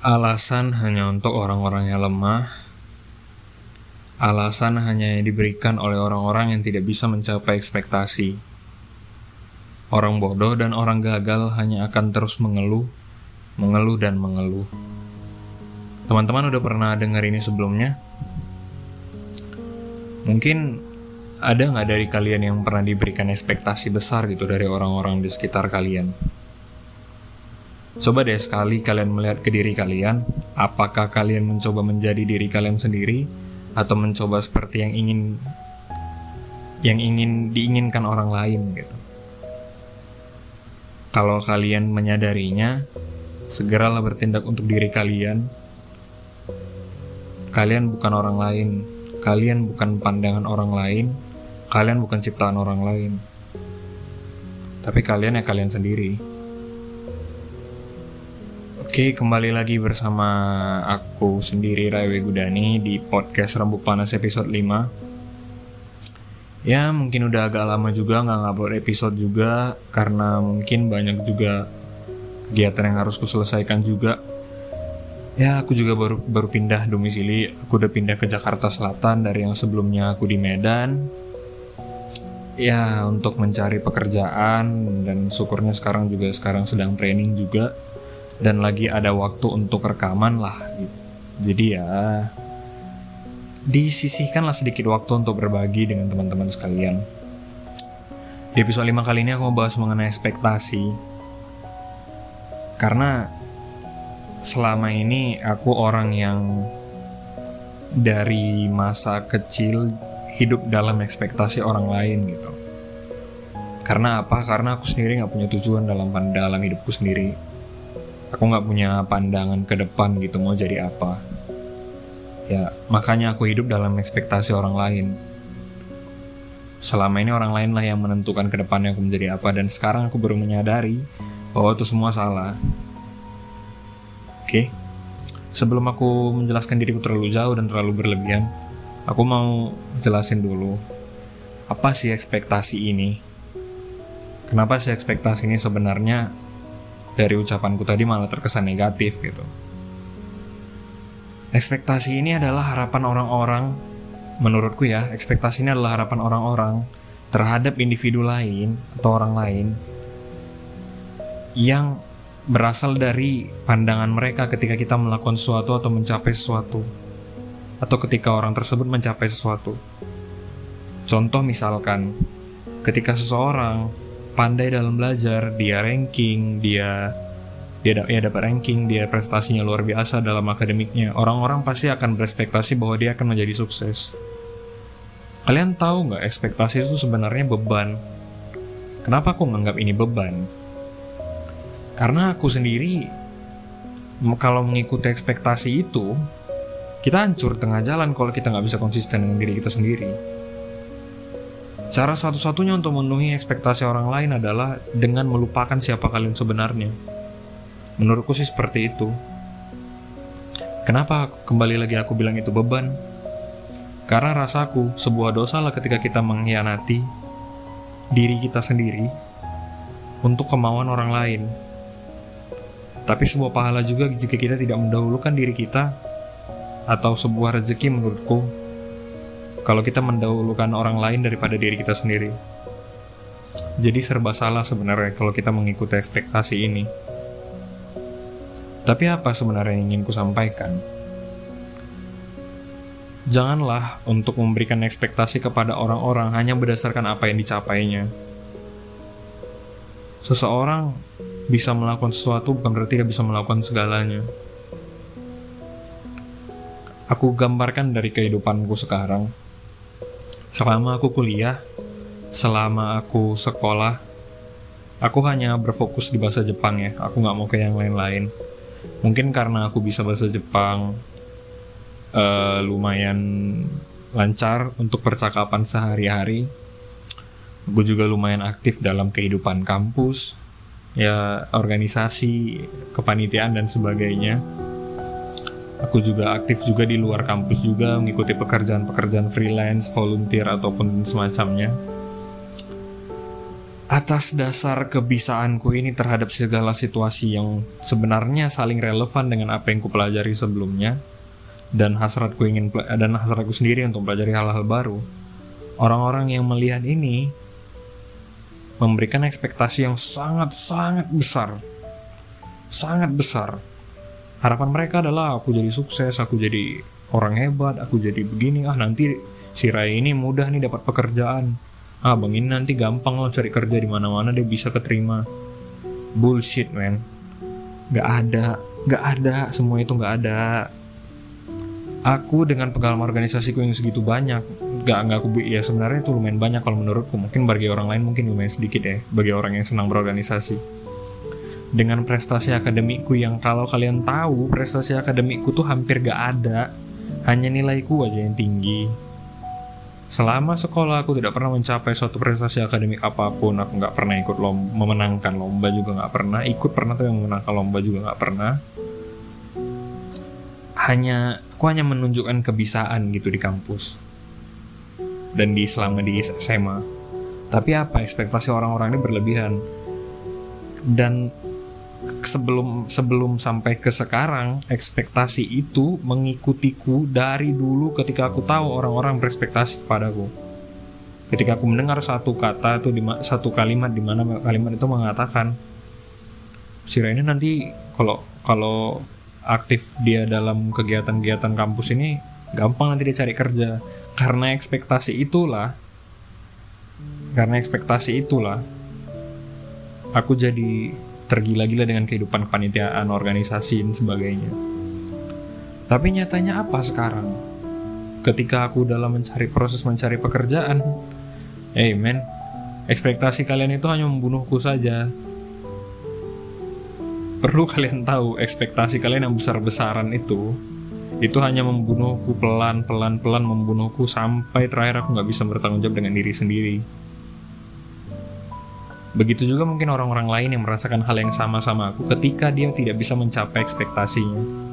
Alasan hanya untuk orang-orang yang lemah. Alasan hanya yang diberikan oleh orang-orang yang tidak bisa mencapai ekspektasi. Orang bodoh dan orang gagal hanya akan terus mengeluh, mengeluh dan mengeluh. Teman-teman udah pernah dengar ini sebelumnya? Mungkin ada nggak dari kalian yang pernah diberikan ekspektasi besar gitu dari orang-orang di sekitar kalian? Coba deh sekali kalian melihat ke diri kalian, apakah kalian mencoba menjadi diri kalian sendiri atau mencoba seperti yang ingin yang ingin diinginkan orang lain gitu. Kalau kalian menyadarinya, segeralah bertindak untuk diri kalian. Kalian bukan orang lain, kalian bukan pandangan orang lain, kalian bukan ciptaan orang lain. Tapi kalian ya kalian sendiri. Oke, kembali lagi bersama aku sendiri Raiwe Gudani di podcast Rambut Panas episode 5. Ya, mungkin udah agak lama juga nggak ngupload episode juga karena mungkin banyak juga kegiatan yang harus kuselesaikan juga. Ya, aku juga baru baru pindah domisili. Aku udah pindah ke Jakarta Selatan dari yang sebelumnya aku di Medan. Ya, untuk mencari pekerjaan dan syukurnya sekarang juga sekarang sedang training juga dan lagi ada waktu untuk rekaman lah gitu. Jadi ya disisihkanlah sedikit waktu untuk berbagi dengan teman-teman sekalian. Di episode 5 kali ini aku mau bahas mengenai ekspektasi. Karena selama ini aku orang yang dari masa kecil hidup dalam ekspektasi orang lain gitu. Karena apa? Karena aku sendiri nggak punya tujuan dalam dalam hidupku sendiri aku nggak punya pandangan ke depan gitu mau jadi apa. Ya makanya aku hidup dalam ekspektasi orang lain. Selama ini orang lain lah yang menentukan ke depannya aku menjadi apa dan sekarang aku baru menyadari bahwa itu semua salah. Oke? Sebelum aku menjelaskan diriku terlalu jauh dan terlalu berlebihan aku mau jelasin dulu apa sih ekspektasi ini? Kenapa sih ekspektasi ini sebenarnya dari ucapanku tadi malah terkesan negatif gitu. Ekspektasi ini adalah harapan orang-orang, menurutku ya, ekspektasi ini adalah harapan orang-orang terhadap individu lain atau orang lain yang berasal dari pandangan mereka ketika kita melakukan sesuatu atau mencapai sesuatu atau ketika orang tersebut mencapai sesuatu. Contoh misalkan ketika seseorang pandai dalam belajar, dia ranking, dia dia ya dapat ranking, dia prestasinya luar biasa dalam akademiknya. Orang-orang pasti akan berespektasi bahwa dia akan menjadi sukses. Kalian tahu nggak ekspektasi itu sebenarnya beban? Kenapa aku menganggap ini beban? Karena aku sendiri kalau mengikuti ekspektasi itu, kita hancur tengah jalan kalau kita nggak bisa konsisten dengan diri kita sendiri. Cara satu-satunya untuk memenuhi ekspektasi orang lain adalah dengan melupakan siapa kalian sebenarnya. Menurutku sih seperti itu. Kenapa kembali lagi aku bilang itu beban? Karena rasaku sebuah dosa lah ketika kita mengkhianati diri kita sendiri untuk kemauan orang lain. Tapi sebuah pahala juga jika kita tidak mendahulukan diri kita atau sebuah rezeki menurutku kalau kita mendahulukan orang lain daripada diri kita sendiri. Jadi serba salah sebenarnya kalau kita mengikuti ekspektasi ini. Tapi apa sebenarnya yang ingin ku sampaikan? Janganlah untuk memberikan ekspektasi kepada orang-orang hanya berdasarkan apa yang dicapainya. Seseorang bisa melakukan sesuatu bukan berarti dia bisa melakukan segalanya. Aku gambarkan dari kehidupanku sekarang Selama aku kuliah, selama aku sekolah, aku hanya berfokus di bahasa Jepang ya. Aku nggak mau ke yang lain-lain. Mungkin karena aku bisa bahasa Jepang uh, lumayan lancar untuk percakapan sehari-hari. Aku juga lumayan aktif dalam kehidupan kampus, ya organisasi, kepanitiaan dan sebagainya Aku juga aktif juga di luar kampus juga mengikuti pekerjaan-pekerjaan freelance, volunteer ataupun semacamnya. atas dasar kebisaanku ini terhadap segala situasi yang sebenarnya saling relevan dengan apa yang kupelajari sebelumnya dan hasratku ingin dan hasratku sendiri untuk pelajari hal-hal baru. Orang-orang yang melihat ini memberikan ekspektasi yang sangat-sangat besar. Sangat besar. Harapan mereka adalah aku jadi sukses, aku jadi orang hebat, aku jadi begini, ah nanti si Rai ini mudah nih dapat pekerjaan. Ah bang ini nanti gampang loh cari kerja di mana mana dia bisa keterima. Bullshit man Gak ada gak ada. Semua itu gak ada. Aku dengan pengalaman organisasiku yang segitu banyak gak nggak aku ya sebenarnya itu lumayan banyak kalau menurutku. Mungkin bagi orang lain mungkin lumayan sedikit ya bagi orang yang senang berorganisasi dengan prestasi akademikku yang kalau kalian tahu prestasi akademikku tuh hampir gak ada hanya nilaiku aja yang tinggi Selama sekolah aku tidak pernah mencapai suatu prestasi akademik apa pun. Aku nggak pernah ikut lomba, memenangkan lomba juga nggak pernah. Ikut pernah tapi memenangkan lomba juga nggak pernah. Hanya aku hanya menunjukkan kebisaan gitu di kampus dan di selama di SMA. Tapi apa ekspektasi orang-orang ini berlebihan dan sebelum sebelum sampai ke sekarang ekspektasi itu mengikutiku dari dulu ketika aku tahu orang-orang berekspektasi kepadaku. Ketika aku mendengar satu kata itu di satu kalimat di mana kalimat itu mengatakan si ini nanti kalau kalau aktif dia dalam kegiatan-kegiatan kampus ini gampang nanti dia cari kerja. Karena ekspektasi itulah karena ekspektasi itulah aku jadi tergila-gila dengan kehidupan kepanitiaan, organisasi dan sebagainya. Tapi nyatanya apa sekarang? Ketika aku dalam mencari proses mencari pekerjaan, hey men, ekspektasi kalian itu hanya membunuhku saja. Perlu kalian tahu, ekspektasi kalian yang besar-besaran itu, itu hanya membunuhku pelan-pelan pelan membunuhku sampai terakhir aku nggak bisa bertanggung jawab dengan diri sendiri. Begitu juga mungkin orang-orang lain yang merasakan hal yang sama sama aku ketika dia tidak bisa mencapai ekspektasinya.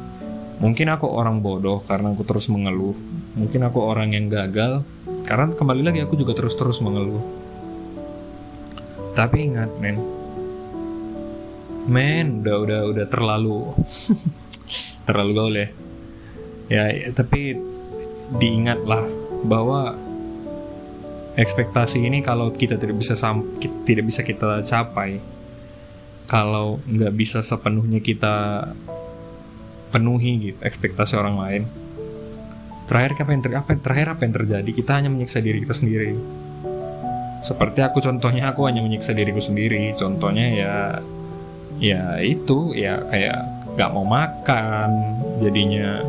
Mungkin aku orang bodoh karena aku terus mengeluh. Mungkin aku orang yang gagal karena kembali lagi aku juga terus-terus mengeluh. Tapi ingat, men. Men, udah udah udah terlalu terlalu gaul ya. Ya, tapi diingatlah bahwa ekspektasi ini kalau kita tidak bisa tidak bisa kita capai kalau nggak bisa sepenuhnya kita penuhi gitu ekspektasi orang lain terakhir apa yang ter apa terakhir apa yang terjadi? Kita hanya menyiksa diri kita sendiri. Seperti aku contohnya aku hanya menyiksa diriku sendiri. Contohnya ya ya itu ya kayak nggak mau makan jadinya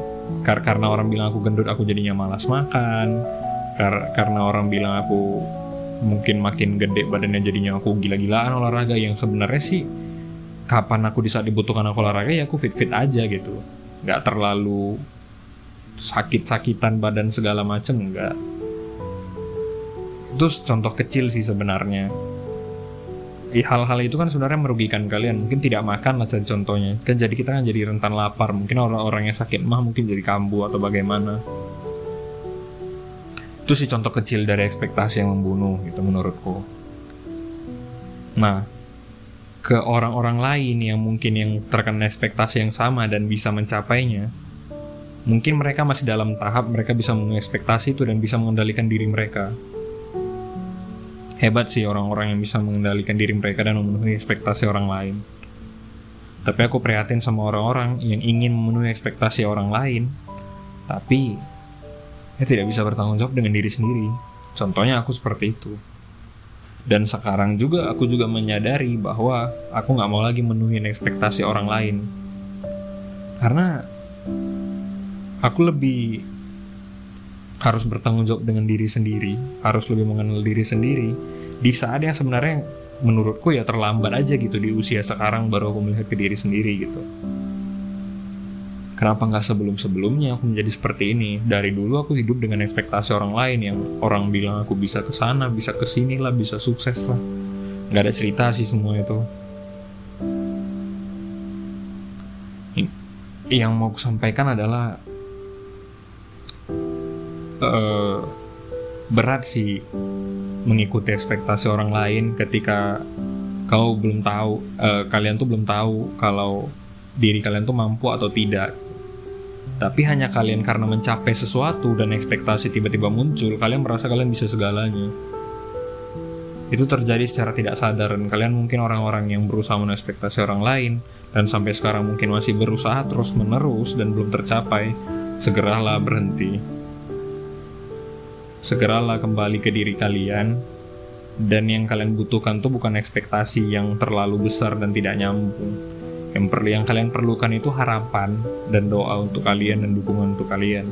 karena orang bilang aku gendut aku jadinya malas makan Kar karena orang bilang aku mungkin makin gede badannya jadinya aku gila-gilaan olahraga yang sebenarnya sih kapan aku di saat dibutuhkan aku olahraga ya aku fit-fit aja gitu. Nggak terlalu sakit-sakitan badan segala macem nggak. Itu contoh kecil sih sebenarnya. Hal-hal itu kan sebenarnya merugikan kalian mungkin tidak makan lah contohnya. Kan jadi kita kan jadi rentan lapar mungkin orang-orang yang sakit mah mungkin jadi kambuh atau bagaimana itu sih contoh kecil dari ekspektasi yang membunuh gitu menurutku. Nah ke orang-orang lain yang mungkin yang terkena ekspektasi yang sama dan bisa mencapainya mungkin mereka masih dalam tahap mereka bisa mengekspektasi itu dan bisa mengendalikan diri mereka. Hebat sih orang-orang yang bisa mengendalikan diri mereka dan memenuhi ekspektasi orang lain. Tapi aku prihatin sama orang-orang yang ingin memenuhi ekspektasi orang lain tapi ya tidak bisa bertanggung jawab dengan diri sendiri. Contohnya aku seperti itu. Dan sekarang juga aku juga menyadari bahwa aku nggak mau lagi menuhin ekspektasi orang lain. Karena aku lebih harus bertanggung jawab dengan diri sendiri, harus lebih mengenal diri sendiri di saat yang sebenarnya menurutku ya terlambat aja gitu di usia sekarang baru aku melihat ke diri sendiri gitu. Kenapa nggak sebelum-sebelumnya aku menjadi seperti ini? Dari dulu aku hidup dengan ekspektasi orang lain yang orang bilang aku bisa ke sana, bisa ke sini lah, bisa sukses lah. Nggak ada cerita sih semua itu. Yang mau aku sampaikan adalah uh, berat sih mengikuti ekspektasi orang lain ketika kau belum tahu uh, kalian tuh belum tahu kalau diri kalian tuh mampu atau tidak tapi hanya kalian karena mencapai sesuatu dan ekspektasi tiba-tiba muncul kalian merasa kalian bisa segalanya. Itu terjadi secara tidak sadar dan kalian mungkin orang-orang yang berusaha ekspektasi orang lain dan sampai sekarang mungkin masih berusaha terus menerus dan belum tercapai. Segeralah berhenti. Segeralah kembali ke diri kalian. Dan yang kalian butuhkan tuh bukan ekspektasi yang terlalu besar dan tidak nyambung yang perlu yang kalian perlukan itu harapan dan doa untuk kalian dan dukungan untuk kalian.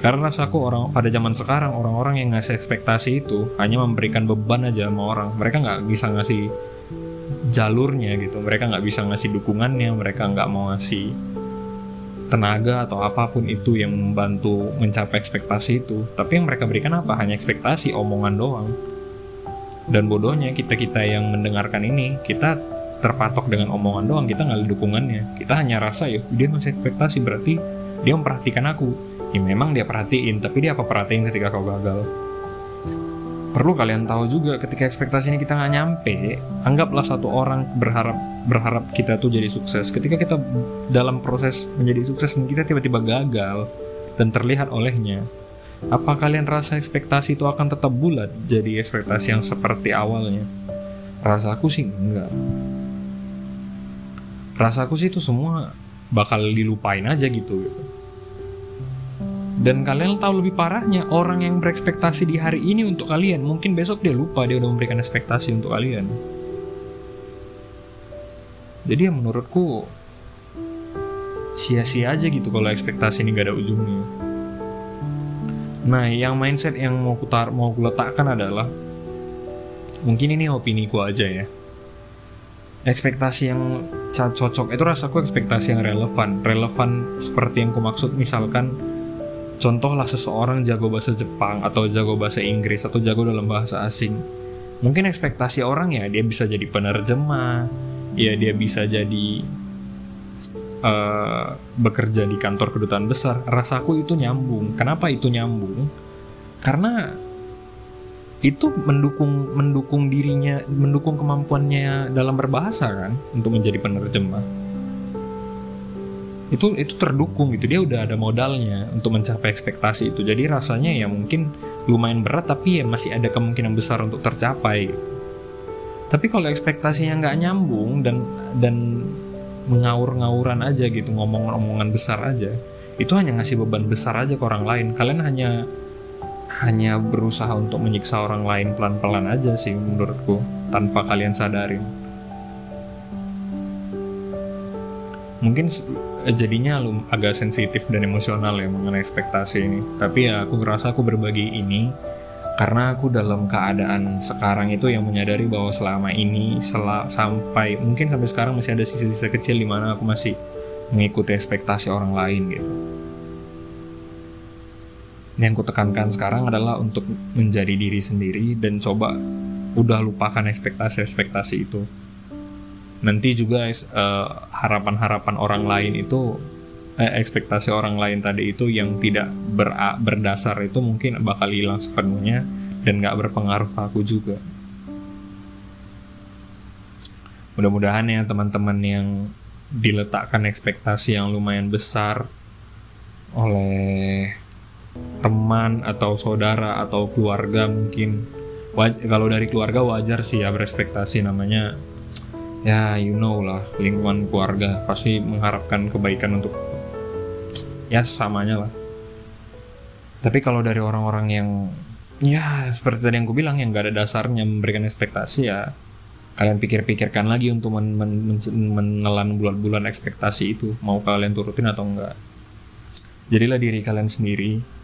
Karena rasaku orang pada zaman sekarang orang-orang yang ngasih ekspektasi itu hanya memberikan beban aja sama orang. Mereka nggak bisa ngasih jalurnya gitu. Mereka nggak bisa ngasih dukungannya. Mereka nggak mau ngasih tenaga atau apa pun itu yang membantu mencapai ekspektasi itu. Tapi yang mereka berikan apa? Hanya ekspektasi omongan doang. Dan bodohnya kita kita yang mendengarkan ini kita terpatok dengan omongan doang kita nggak ada dukungannya kita hanya rasa ya dia masih ekspektasi berarti dia memperhatikan aku ya memang dia perhatiin tapi dia apa perhatiin ketika kau gagal perlu kalian tahu juga ketika ekspektasi ini kita nggak nyampe anggaplah satu orang berharap berharap kita tuh jadi sukses ketika kita dalam proses menjadi sukses kita tiba-tiba gagal dan terlihat olehnya apa kalian rasa ekspektasi itu akan tetap bulat jadi ekspektasi yang seperti awalnya? Rasaku sih enggak. Rasaku sih itu semua bakal dilupain aja gitu. Dan kalian tahu lebih parahnya orang yang berekspektasi di hari ini untuk kalian mungkin besok dia lupa dia udah memberikan ekspektasi untuk kalian. Jadi ya menurutku sia-sia aja gitu kalau ekspektasi ini gak ada ujungnya. Nah, yang mindset yang mau kutar mau kuletakkan adalah mungkin ini opini ku aja ya. Ekspektasi yang cocok itu rasaku ekspektasi yang relevan. Relevan seperti yang ku maksud misalkan contohlah seseorang jago bahasa Jepang atau jago bahasa Inggris atau jago dalam bahasa asing. Mungkin ekspektasi orang ya dia bisa jadi penerjemah, ya dia bisa jadi uh, bekerja di kantor kedutaan besar, rasaku itu nyambung. Kenapa itu nyambung? Karena itu mendukung mendukung dirinya, mendukung kemampuannya dalam berbahasa kan untuk menjadi penerjemah. Itu itu terdukung gitu. Dia udah ada modalnya untuk mencapai ekspektasi itu. Jadi rasanya ya mungkin lumayan berat tapi ya masih ada kemungkinan besar untuk tercapai. Tapi kalau ekspektasinya nggak nyambung dan dan mengaur-ngauran aja gitu ngomong-ngomongan besar aja itu hanya ngasih beban besar aja ke orang lain kalian hanya hanya berusaha untuk menyiksa orang lain pelan-pelan aja sih menurutku tanpa kalian sadarin mungkin jadinya lu agak sensitif dan emosional ya mengenai ekspektasi ini tapi ya aku ngerasa aku berbagi ini karena aku dalam keadaan sekarang itu yang menyadari bahwa selama ini sel sampai mungkin sampai sekarang masih ada sisa-sisa kecil di mana aku masih mengikuti ekspektasi orang lain gitu. Yang ku tekankan sekarang adalah untuk menjadi diri sendiri dan coba udah lupakan ekspektasi-ekspektasi itu. Nanti juga uh, harapan-harapan orang lain itu eh, ekspektasi orang lain tadi itu yang tidak ber berdasar itu mungkin bakal hilang sepenuhnya dan gak berpengaruh ke aku juga. Mudah-mudahan ya teman-teman yang diletakkan ekspektasi yang lumayan besar oleh teman atau saudara atau keluarga mungkin. Kalau dari keluarga wajar sih ya berekspektasi namanya. Ya you know lah lingkungan keluarga pasti mengharapkan kebaikan untuk ya samanya lah. Tapi kalau dari orang-orang yang ya seperti tadi yang gue bilang yang gak ada dasarnya memberikan ekspektasi ya kalian pikir-pikirkan lagi untuk men men men menelan bulan-bulan ekspektasi itu. Mau kalian turutin atau enggak? Jadilah diri kalian sendiri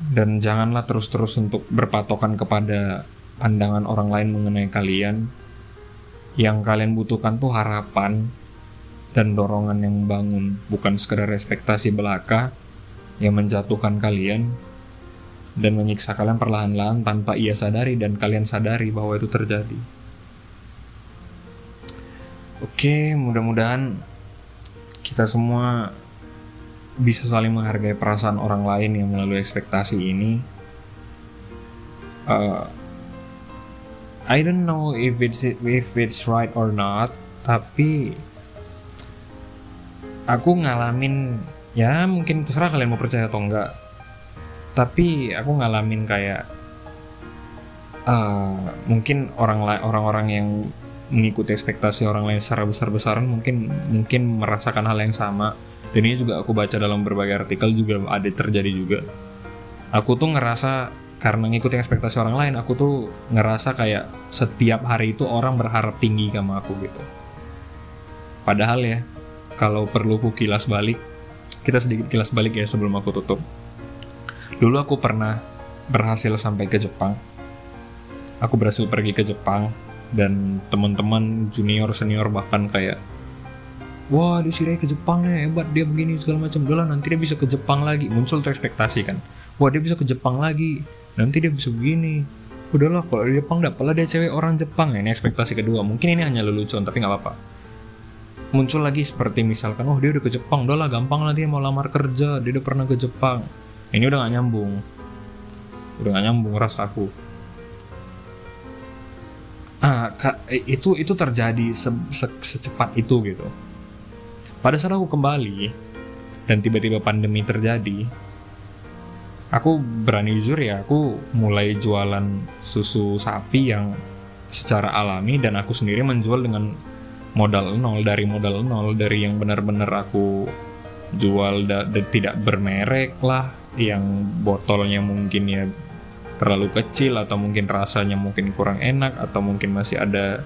dan janganlah terus-terus untuk berpatokan kepada pandangan orang lain mengenai kalian yang kalian butuhkan tuh harapan dan dorongan yang membangun, bukan sekedar ekspektasi belaka yang menjatuhkan kalian dan menyiksa kalian perlahan-lahan tanpa ia sadari dan kalian sadari bahwa itu terjadi. Oke, mudah-mudahan kita semua bisa saling menghargai perasaan orang lain yang melalui ekspektasi ini. uh, I don't know if it's if it's right or not tapi aku ngalamin ya mungkin terserah kalian mau percaya atau enggak tapi aku ngalamin kayak uh, mungkin orang orang-orang yang mengikuti ekspektasi orang lain secara besar-besaran mungkin mungkin merasakan hal yang sama dan ini juga aku baca dalam berbagai artikel juga ada terjadi juga. Aku tuh ngerasa karena ngikutin ekspektasi orang lain aku tuh ngerasa kayak setiap hari itu orang berharap tinggi sama aku gitu. Padahal ya kalau perlu ku kilas balik kita sedikit kilas balik ya sebelum aku tutup. Dulu aku pernah berhasil sampai ke Jepang. Aku berhasil pergi ke Jepang dan teman-teman junior senior bahkan kayak wah dia Sirai ke Jepang nih hebat dia begini segala macam. Dulu nanti dia bisa ke Jepang lagi. Muncul tuh ekspektasi kan. Wah dia bisa ke Jepang lagi. Nanti dia bisa begini. Udahlah kalau di Jepang lah dia cewek orang Jepang. Ini ekspektasi kedua. Mungkin ini hanya lelucon tapi nggak apa-apa. Muncul lagi seperti misalkan oh dia udah ke Jepang. Udahlah gampang lah dia mau lamar kerja. Dia udah pernah ke Jepang. Ini udah gak nyambung. Udah gak nyambung rasaku. Ah itu itu terjadi se, se, secepat itu gitu pada saat aku kembali dan tiba-tiba pandemi terjadi aku berani jujur ya aku mulai jualan susu sapi yang secara alami dan aku sendiri menjual dengan modal nol dari modal nol dari yang benar-benar aku jual dan tidak bermerek lah yang botolnya mungkin ya terlalu kecil atau mungkin rasanya mungkin kurang enak atau mungkin masih ada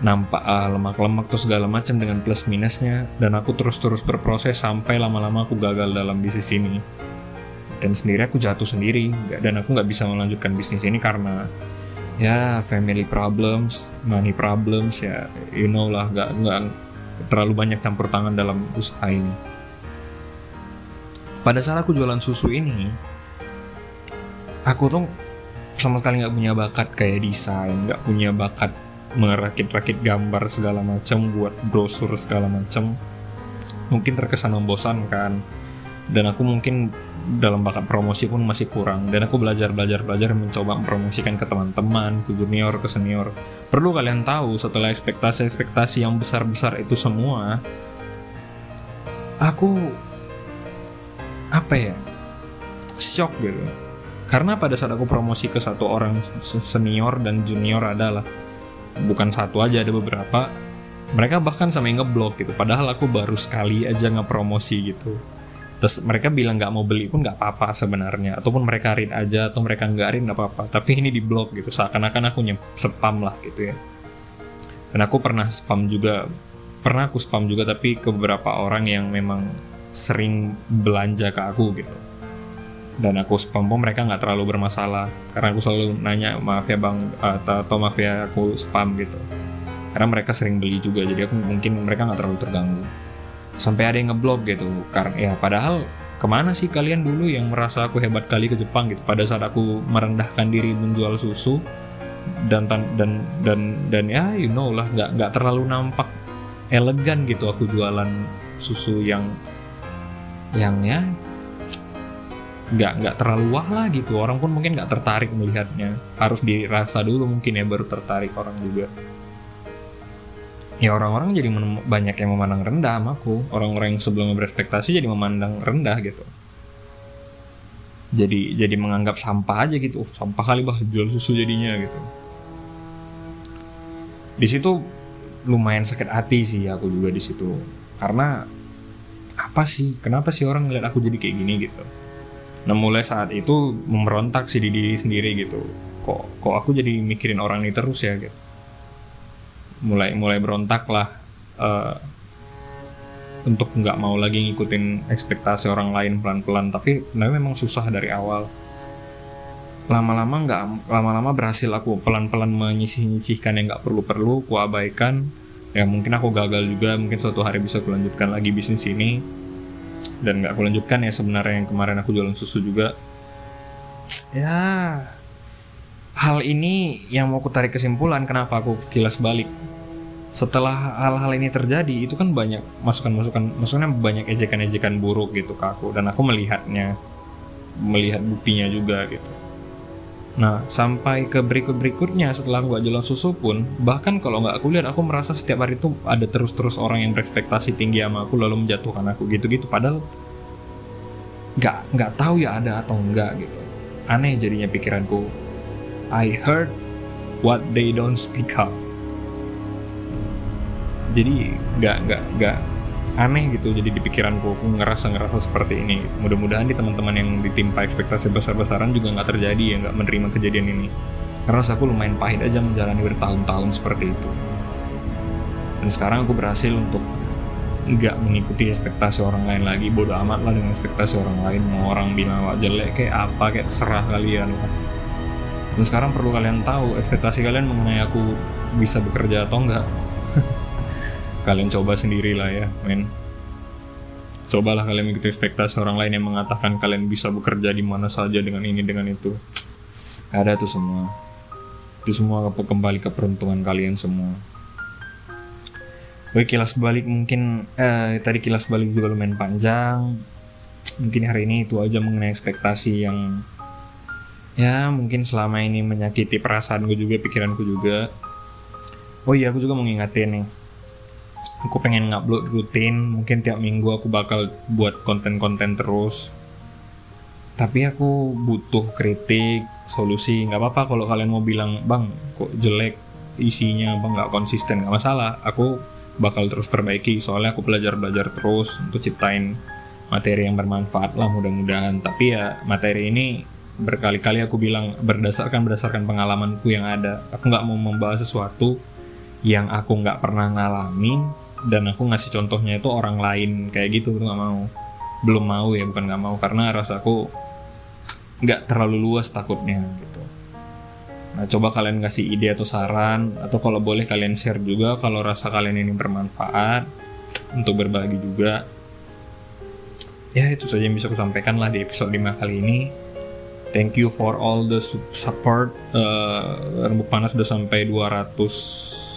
nampak ah, lemak-lemak tuh segala macam dengan plus minusnya. Dan aku terus-terus berproses sampai lama-lama aku gagal dalam bisnis ini. Dan sendiri aku jatuh sendiri. Dan aku nggak bisa melanjutkan bisnis ini karena ya family problems money problems ya you know lah nggak nggak terlalu banyak campur tangan dalam usaha ini. Pada saat aku jualan susu ini aku tuh sama sekali nggak punya bakat kayak desain nggak punya bakat merakit-rakit gambar segala macam buat brosur segala macam mungkin terkesan membosankan. Dan aku mungkin dalam bakat promosi pun masih kurang. Dan aku belajar belajar belajar mencoba mempromosikan ke teman-teman ke junior ke senior. Perlu kalian tahu setelah ekspektasi ekspektasi yang besar besar itu semua aku apa ya shock gitu. Karena pada saat aku promosi ke satu orang senior dan junior adalah bukan satu aja ada beberapa. Mereka bahkan sampai ngeblok gitu. Padahal aku baru sekali aja ngepromosi gitu. Terus mereka bilang nggak mau beli pun nggak apa-apa sebenarnya. Ataupun mereka read aja atau mereka nggak read nggak apa-apa. Tapi ini di blok gitu. Seakan-akan aku nyep spam lah gitu ya. Dan aku pernah spam juga pernah aku spam juga tapi ke beberapa orang yang memang sering belanja ke aku gitu dan aku spam pun mereka nggak terlalu bermasalah. Karena aku selalu nanya maaf ya bang atau, atau maaf ya aku spam gitu. Karena mereka sering beli juga jadi aku mungkin mereka nggak terlalu terganggu. Sampai ada yang ngeblok gitu karena ya padahal ke mana sih kalian dulu yang merasa aku hebat kali ke Jepang gitu? Pada saat aku merendahkan diri menjual susu dan dan dan dan, dan ya you know lah nggak nggak terlalu nampak elegan gitu aku jualan susu yang yang ya nggak nggak terlalu wah lah gitu. Orang pun mungkin nggak tertarik melihatnya. Harus dirasa dulu mungkin ya baru tertarik orang juga. Ya orang-orang jadi banyak yang memandang rendah sama aku. Orang-orang yang sebelumnya berespektasi jadi memandang rendah gitu. Jadi jadi menganggap sampah aja gitu. Oh, sampah kali bah jual susu jadinya gitu. Di situ lumayan sakit hati sih aku juga di situ. Karena apa sih kenapa sih orang ngeliat aku jadi kayak gini gitu Nah mulai saat itu memberontak sih di diri sendiri gitu. Kok kok aku jadi mikirin orang ini terus ya gitu. Mulai mulai berontak lah uh, untuk nggak mau lagi ngikutin ekspektasi orang lain pelan-pelan. Tapi nah, memang susah dari awal. Lama-lama nggak lama-lama berhasil aku pelan-pelan menyisih-nyisihkan yang nggak perlu-perlu, ku abaikan. Ya mungkin aku gagal juga, mungkin suatu hari bisa kulanjutkan lagi bisnis ini dan nggak aku lanjutkan ya sebenarnya yang kemarin aku jualan susu juga. Ya hal ini yang mau aku tarik kesimpulan kenapa aku kilas balik. Setelah hal-hal ini terjadi itu kan banyak masukan-masukan maksudnya banyak ejekan-ejekan buruk gitu ke aku. Dan aku melihatnya melihat buktinya juga gitu Nah, sampai ke berikut-berikutnya setelah gua jualan susu pun, bahkan kalau nggak aku lihat, aku merasa setiap hari itu ada terus-terus orang yang berekspektasi tinggi sama aku lalu menjatuhkan aku gitu-gitu. Padahal nggak nggak tahu ya ada atau enggak gitu. Aneh jadinya pikiranku. I heard what they don't speak up. Jadi nggak nggak nggak aneh gitu jadi di pikiranku aku ngerasa ngerasa seperti ini. Mudah-mudahan di teman-teman yang ditimpa ekspektasi besar-besaran juga nggak terjadi ya nggak menerima kejadian ini. Karena aku lumayan pahit aja menjalani bertahun-tahun seperti itu. Dan sekarang aku berhasil untuk nggak mengikuti ekspektasi orang lain lagi. Bodoh amat lah dengan ekspektasi orang lain. Mau orang bilang wah jelek kayak apa kayak serah kalian. Dan sekarang perlu kalian tahu ekspektasi kalian mengenai aku bisa bekerja atau enggak kalian coba sendiri lah ya men. Cobalah kalian mengikuti ekspektasi orang lain yang mengatakan kalian bisa bekerja di mana saja dengan ini dengan itu. Ada tuh semua. Itu semua kembali ke peruntungan kalian semua. Oke kilas balik mungkin eh, tadi kilas balik juga lumayan panjang. Mungkin hari ini itu aja mengenai ekspektasi yang ya mungkin selama ini menyakiti perasaanku juga pikiranku juga. Oh iya aku juga mau nih aku pengen ngupload rutin mungkin tiap minggu aku bakal buat konten-konten terus. Tapi aku butuh kritik solusi nggak apa-apa kalau kalian mau bilang bang kok jelek isinya bang nggak konsisten. Nggak masalah aku bakal terus perbaiki. Soalnya aku belajar belajar terus untuk ciptain materi yang bermanfaat lah mudah-mudahan. Tapi ya materi ini berkali-kali aku bilang berdasarkan berdasarkan pengalamanku yang ada aku nggak mau membahas sesuatu yang aku nggak pernah ngalamin dan aku ngasih contohnya itu orang lain kayak gitu nggak mau. Belum mau ya bukan nggak mau karena rasa aku nggak terlalu luas takutnya gitu. Nah coba kalian kasih ide atau saran atau kalau boleh kalian share juga kalau rasa kalian ini bermanfaat untuk berbagi juga. Ya itu saja yang bisa aku sampaikan lah di episode 5 kali ini. Thank you for all the support. Uh, rembuk panas sudah sampai 200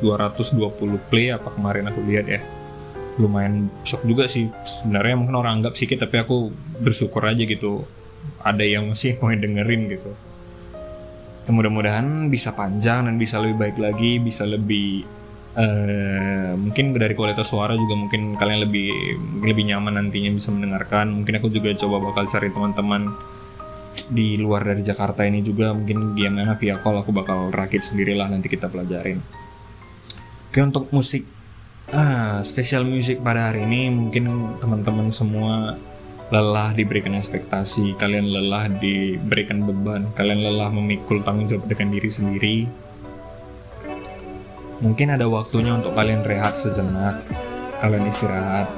220 play apa kemarin aku lihat ya. Lumayan shock juga sih. Sebenarnya mungkin orang anggap sedikit tapi aku bersyukur aja gitu. Ada yang masih mau dengerin gitu. Ya, mudah-mudahan bisa panjang dan bisa lebih baik lagi bisa lebih uh, mungkin dari kualitas suara juga mungkin kalian lebih lebih nyaman nantinya bisa mendengarkan. Mungkin aku juga coba bakal cari teman-teman di luar dari Jakarta ini juga. Mungkin gimana via call aku bakal rakit sendirilah nanti kita pelajarin Oke untuk musik ah, spesial musik pada hari ini mungkin teman-teman semua lelah diberikan ekspektasi, kalian lelah diberikan beban, kalian lelah memikul tanggung jawab dengan diri sendiri. Mungkin ada waktunya untuk kalian rehat sejenak, kalian istirahat,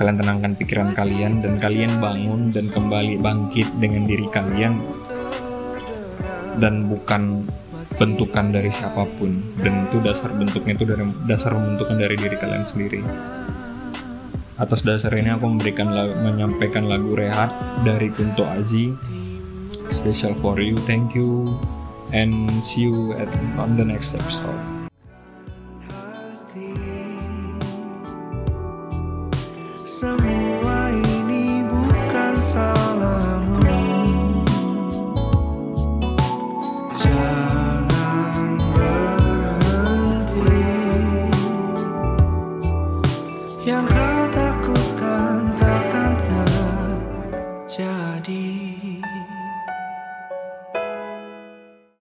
kalian tenangkan pikiran kalian dan kalian bangun dan kembali bangkit dengan diri kalian dan bukan bentukan dari siapa pun. Dan itu dasar bentuknya itu dari dasar bentukan dari diri kalian sendiri. Atas dasar ini aku memberikan lagu, menyampaikan lagu rehat dari Kunto Azi special for you thank you and see you at on the next episode. Some